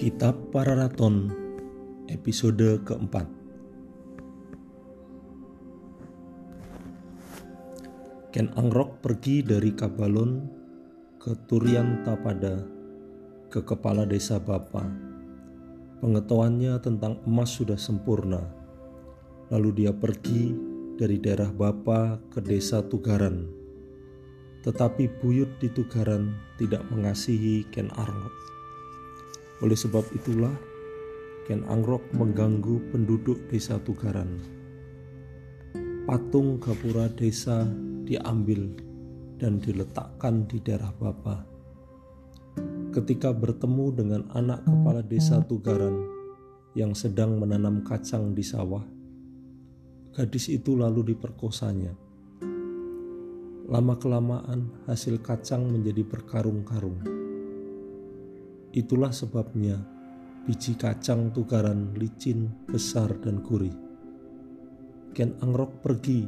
Kitab Pararaton episode keempat Ken Angrok pergi dari Kabalon ke Turian Tapada ke kepala desa Bapa. Pengetahuannya tentang emas sudah sempurna. Lalu dia pergi dari daerah Bapa ke desa Tugaran. Tetapi buyut di Tugaran tidak mengasihi Ken Angrok oleh sebab itulah Ken Angrok mengganggu penduduk desa Tugaran. Patung gapura desa diambil dan diletakkan di daerah Bapa. Ketika bertemu dengan anak kepala desa Tugaran yang sedang menanam kacang di sawah, gadis itu lalu diperkosanya. Lama-kelamaan hasil kacang menjadi berkarung-karung Itulah sebabnya biji kacang tukaran licin, besar, dan gurih. Ken Angrok pergi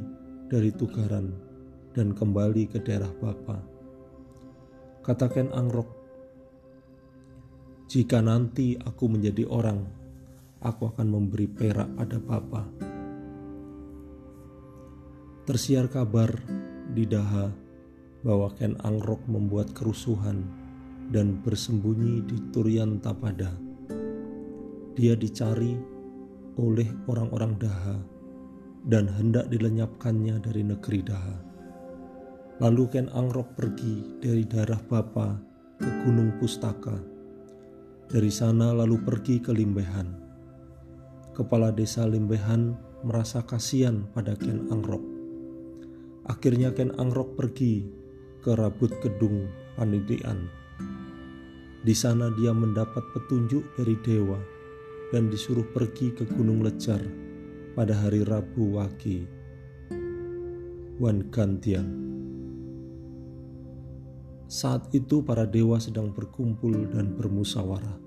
dari Tugaran dan kembali ke daerah Bapa. Kata Ken Angrok, jika nanti aku menjadi orang, aku akan memberi perak pada Bapa. Tersiar kabar di Daha bahwa Ken Angrok membuat kerusuhan dan bersembunyi di Turian Tapada. Dia dicari oleh orang-orang Daha dan hendak dilenyapkannya dari negeri Daha. Lalu Ken Angrok pergi dari daerah Bapa ke Gunung Pustaka. Dari sana lalu pergi ke Limbehan. Kepala desa Limbehan merasa kasihan pada Ken Angrok. Akhirnya Ken Angrok pergi ke Rabut Kedung Panidian di sana dia mendapat petunjuk dari dewa dan disuruh pergi ke Gunung Lejar pada hari Rabu Wage. Wan Gantian. Saat itu para dewa sedang berkumpul dan bermusyawarah.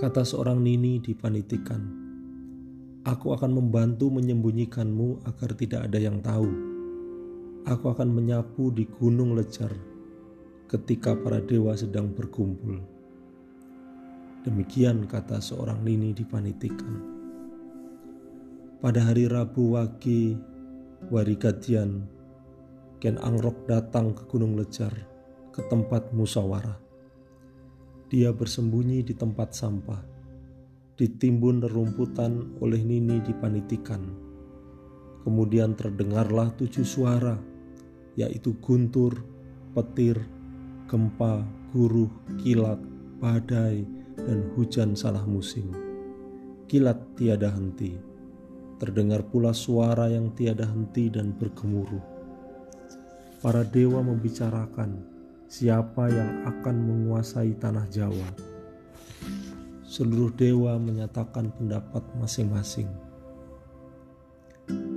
Kata seorang nini dipanitikan, Aku akan membantu menyembunyikanmu agar tidak ada yang tahu. Aku akan menyapu di gunung lejar ketika para dewa sedang berkumpul. Demikian kata seorang nini dipanitikan. Pada hari Rabu Wage Warikadian, Ken Angrok datang ke Gunung Lejar ke tempat musyawarah. Dia bersembunyi di tempat sampah, ditimbun rerumputan oleh Nini dipanitikan. Kemudian terdengarlah tujuh suara, yaitu guntur, petir, gempa, guruh, kilat, badai, dan hujan salah musim. Kilat tiada henti. Terdengar pula suara yang tiada henti dan bergemuruh. Para dewa membicarakan siapa yang akan menguasai tanah Jawa. Seluruh dewa menyatakan pendapat masing-masing.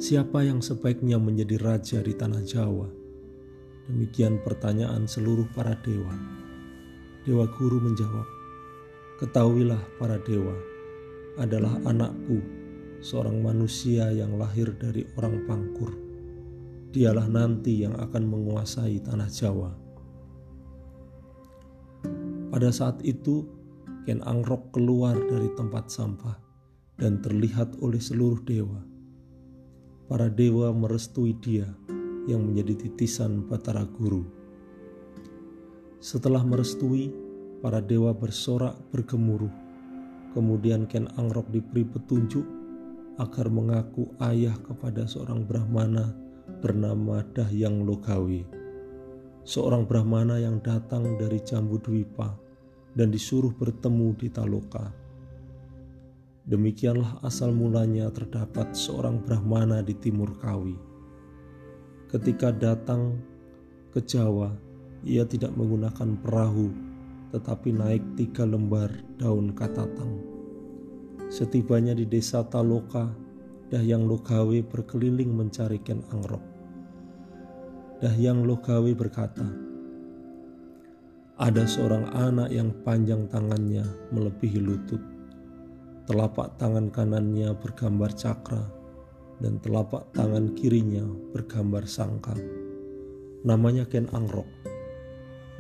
Siapa yang sebaiknya menjadi raja di tanah Jawa? Demikian pertanyaan seluruh para dewa. Dewa guru menjawab, Ketahuilah para dewa, adalah anakku, seorang manusia yang lahir dari orang pangkur. Dialah nanti yang akan menguasai tanah Jawa. Pada saat itu, Ken Angrok keluar dari tempat sampah dan terlihat oleh seluruh dewa. Para dewa merestui dia yang menjadi titisan Batara Guru. Setelah merestui, para dewa bersorak bergemuruh. Kemudian Ken Angrok diberi petunjuk agar mengaku ayah kepada seorang Brahmana bernama Dahyang Logawi. Seorang Brahmana yang datang dari Jambu Dwipa dan disuruh bertemu di Taloka. Demikianlah asal mulanya terdapat seorang Brahmana di Timur Kawi. Ketika datang ke Jawa, ia tidak menggunakan perahu, tetapi naik tiga lembar daun katatang. Setibanya di desa Taloka, Dahyang Logawe berkeliling mencari Ken Angrok. Dahyang Logawe berkata, ada seorang anak yang panjang tangannya melebihi lutut. Telapak tangan kanannya bergambar cakra dan telapak tangan kirinya bergambar sangka. Namanya Ken Angrok.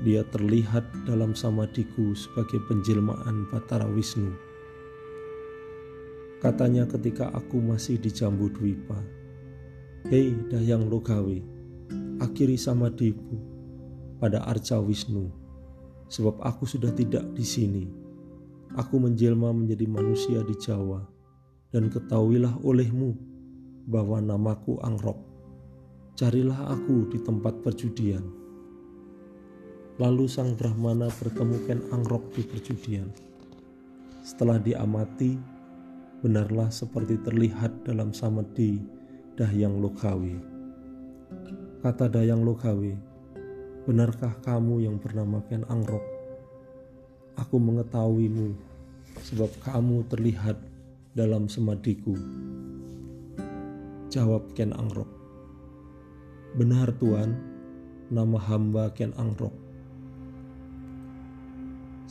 dia terlihat dalam samadiku sebagai penjelmaan Batara Wisnu. Katanya ketika aku masih di Jambu Dwipa, Hei Dayang Logawe, akhiri samadiku pada Arca Wisnu, sebab aku sudah tidak di sini. Aku menjelma menjadi manusia di Jawa, dan ketahuilah olehmu bahwa namaku Angrok. Carilah aku di tempat perjudian Lalu sang Brahmana bertemu Ken Angrok di perjudian. Setelah diamati, benarlah seperti terlihat dalam samedi Dahyang Lokawi. Kata Dayang Lokawi, benarkah kamu yang bernama Ken Angrok? Aku mengetahuimu sebab kamu terlihat dalam semadiku. Jawab Ken Angrok, benar Tuan, nama hamba Ken Angrok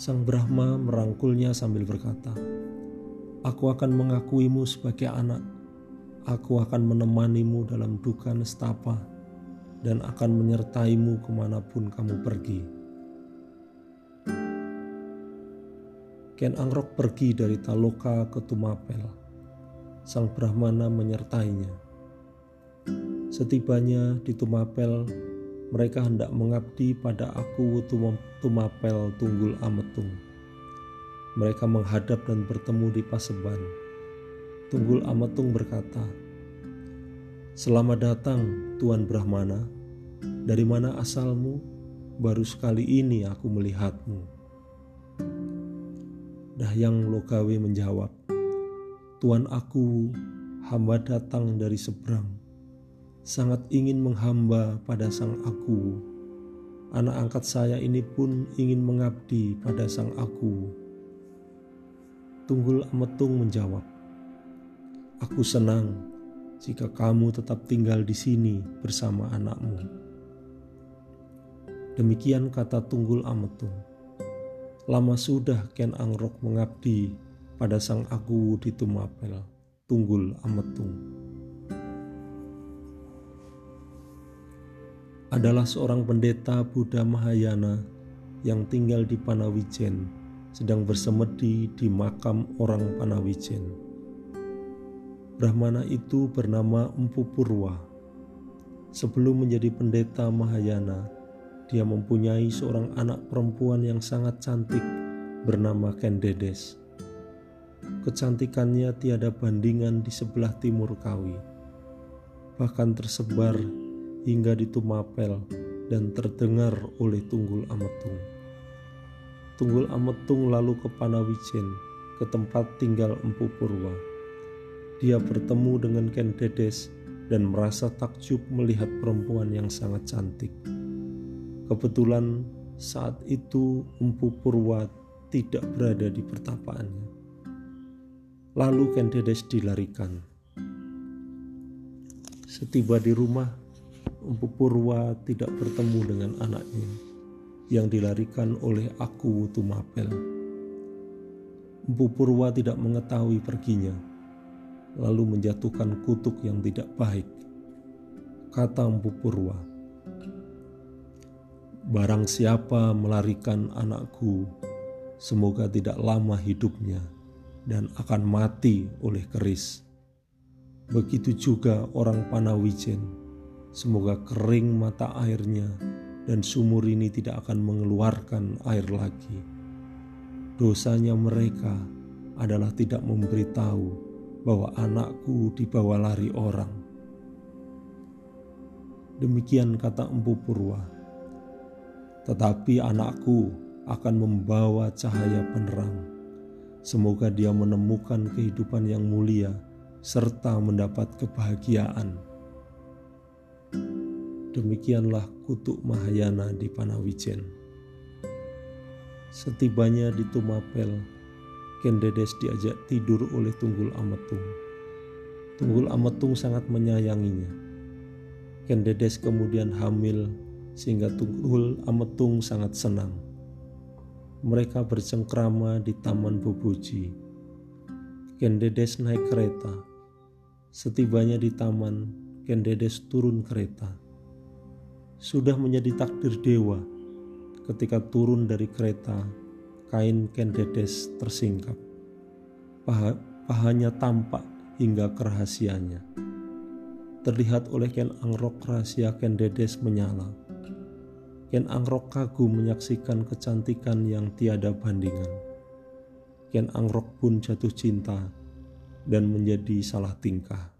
Sang Brahma merangkulnya sambil berkata, Aku akan mengakuimu sebagai anak. Aku akan menemanimu dalam duka nestapa dan akan menyertaimu ke mana pun kamu pergi. Ken Angrok pergi dari Taloka ke Tumapel. Sang Brahmana menyertainya. Setibanya di Tumapel, mereka hendak mengabdi pada aku tumapel tunggul ametung. Mereka menghadap dan bertemu di Paseban. Tunggul ametung berkata, Selamat datang Tuan Brahmana, dari mana asalmu? Baru sekali ini aku melihatmu. Dahyang Lokawe menjawab, Tuan aku, hamba datang dari seberang sangat ingin menghamba pada Sang Aku. Anak angkat saya ini pun ingin mengabdi pada Sang Aku. Tunggul Ametung menjawab, Aku senang jika kamu tetap tinggal di sini bersama anakmu. Demikian kata Tunggul Ametung. Lama sudah Ken Angrok mengabdi pada Sang Aku di Tumapel, Tunggul Ametung. Adalah seorang pendeta Buddha Mahayana yang tinggal di Panawijen, sedang bersemedi di makam orang Panawijen. Brahmana itu bernama Empu Purwa. Sebelum menjadi pendeta Mahayana, dia mempunyai seorang anak perempuan yang sangat cantik bernama Kendedes. Kecantikannya tiada bandingan di sebelah timur Kawi. Bahkan tersebar hingga di Tumapel dan terdengar oleh Tunggul Ametung. Tunggul Ametung lalu ke Panawijen, ke tempat tinggal Empu Purwa. Dia bertemu dengan Ken Dedes dan merasa takjub melihat perempuan yang sangat cantik. Kebetulan saat itu Empu Purwa tidak berada di pertapaannya. Lalu Ken Dedes dilarikan. Setiba di rumah, Empu Purwa tidak bertemu dengan anaknya yang dilarikan oleh aku Tumapel. Empu Purwa tidak mengetahui perginya, lalu menjatuhkan kutuk yang tidak baik. Kata Empu Purwa, Barang siapa melarikan anakku, semoga tidak lama hidupnya dan akan mati oleh keris. Begitu juga orang Panawijen Semoga kering mata airnya dan sumur ini tidak akan mengeluarkan air lagi. Dosanya mereka adalah tidak memberitahu bahwa anakku dibawa lari orang. Demikian kata Empu Purwa. Tetapi anakku akan membawa cahaya penerang. Semoga dia menemukan kehidupan yang mulia serta mendapat kebahagiaan Demikianlah kutuk Mahayana di Panawijen. Setibanya di Tumapel, Kendedes diajak tidur oleh Tunggul Ametung. Tunggul Ametung sangat menyayanginya. Kendedes kemudian hamil sehingga Tunggul Ametung sangat senang. Mereka bercengkrama di Taman Boboji. Kendedes naik kereta. Setibanya di taman, Kendedes turun kereta sudah menjadi takdir dewa ketika turun dari kereta, kain Ken Dedes tersingkap. Paha, pahanya tampak hingga kerahasianya. Terlihat oleh Ken Angrok rahasia Ken Dedes menyala. Ken Angrok kagum menyaksikan kecantikan yang tiada bandingan. Ken Angrok pun jatuh cinta dan menjadi salah tingkah.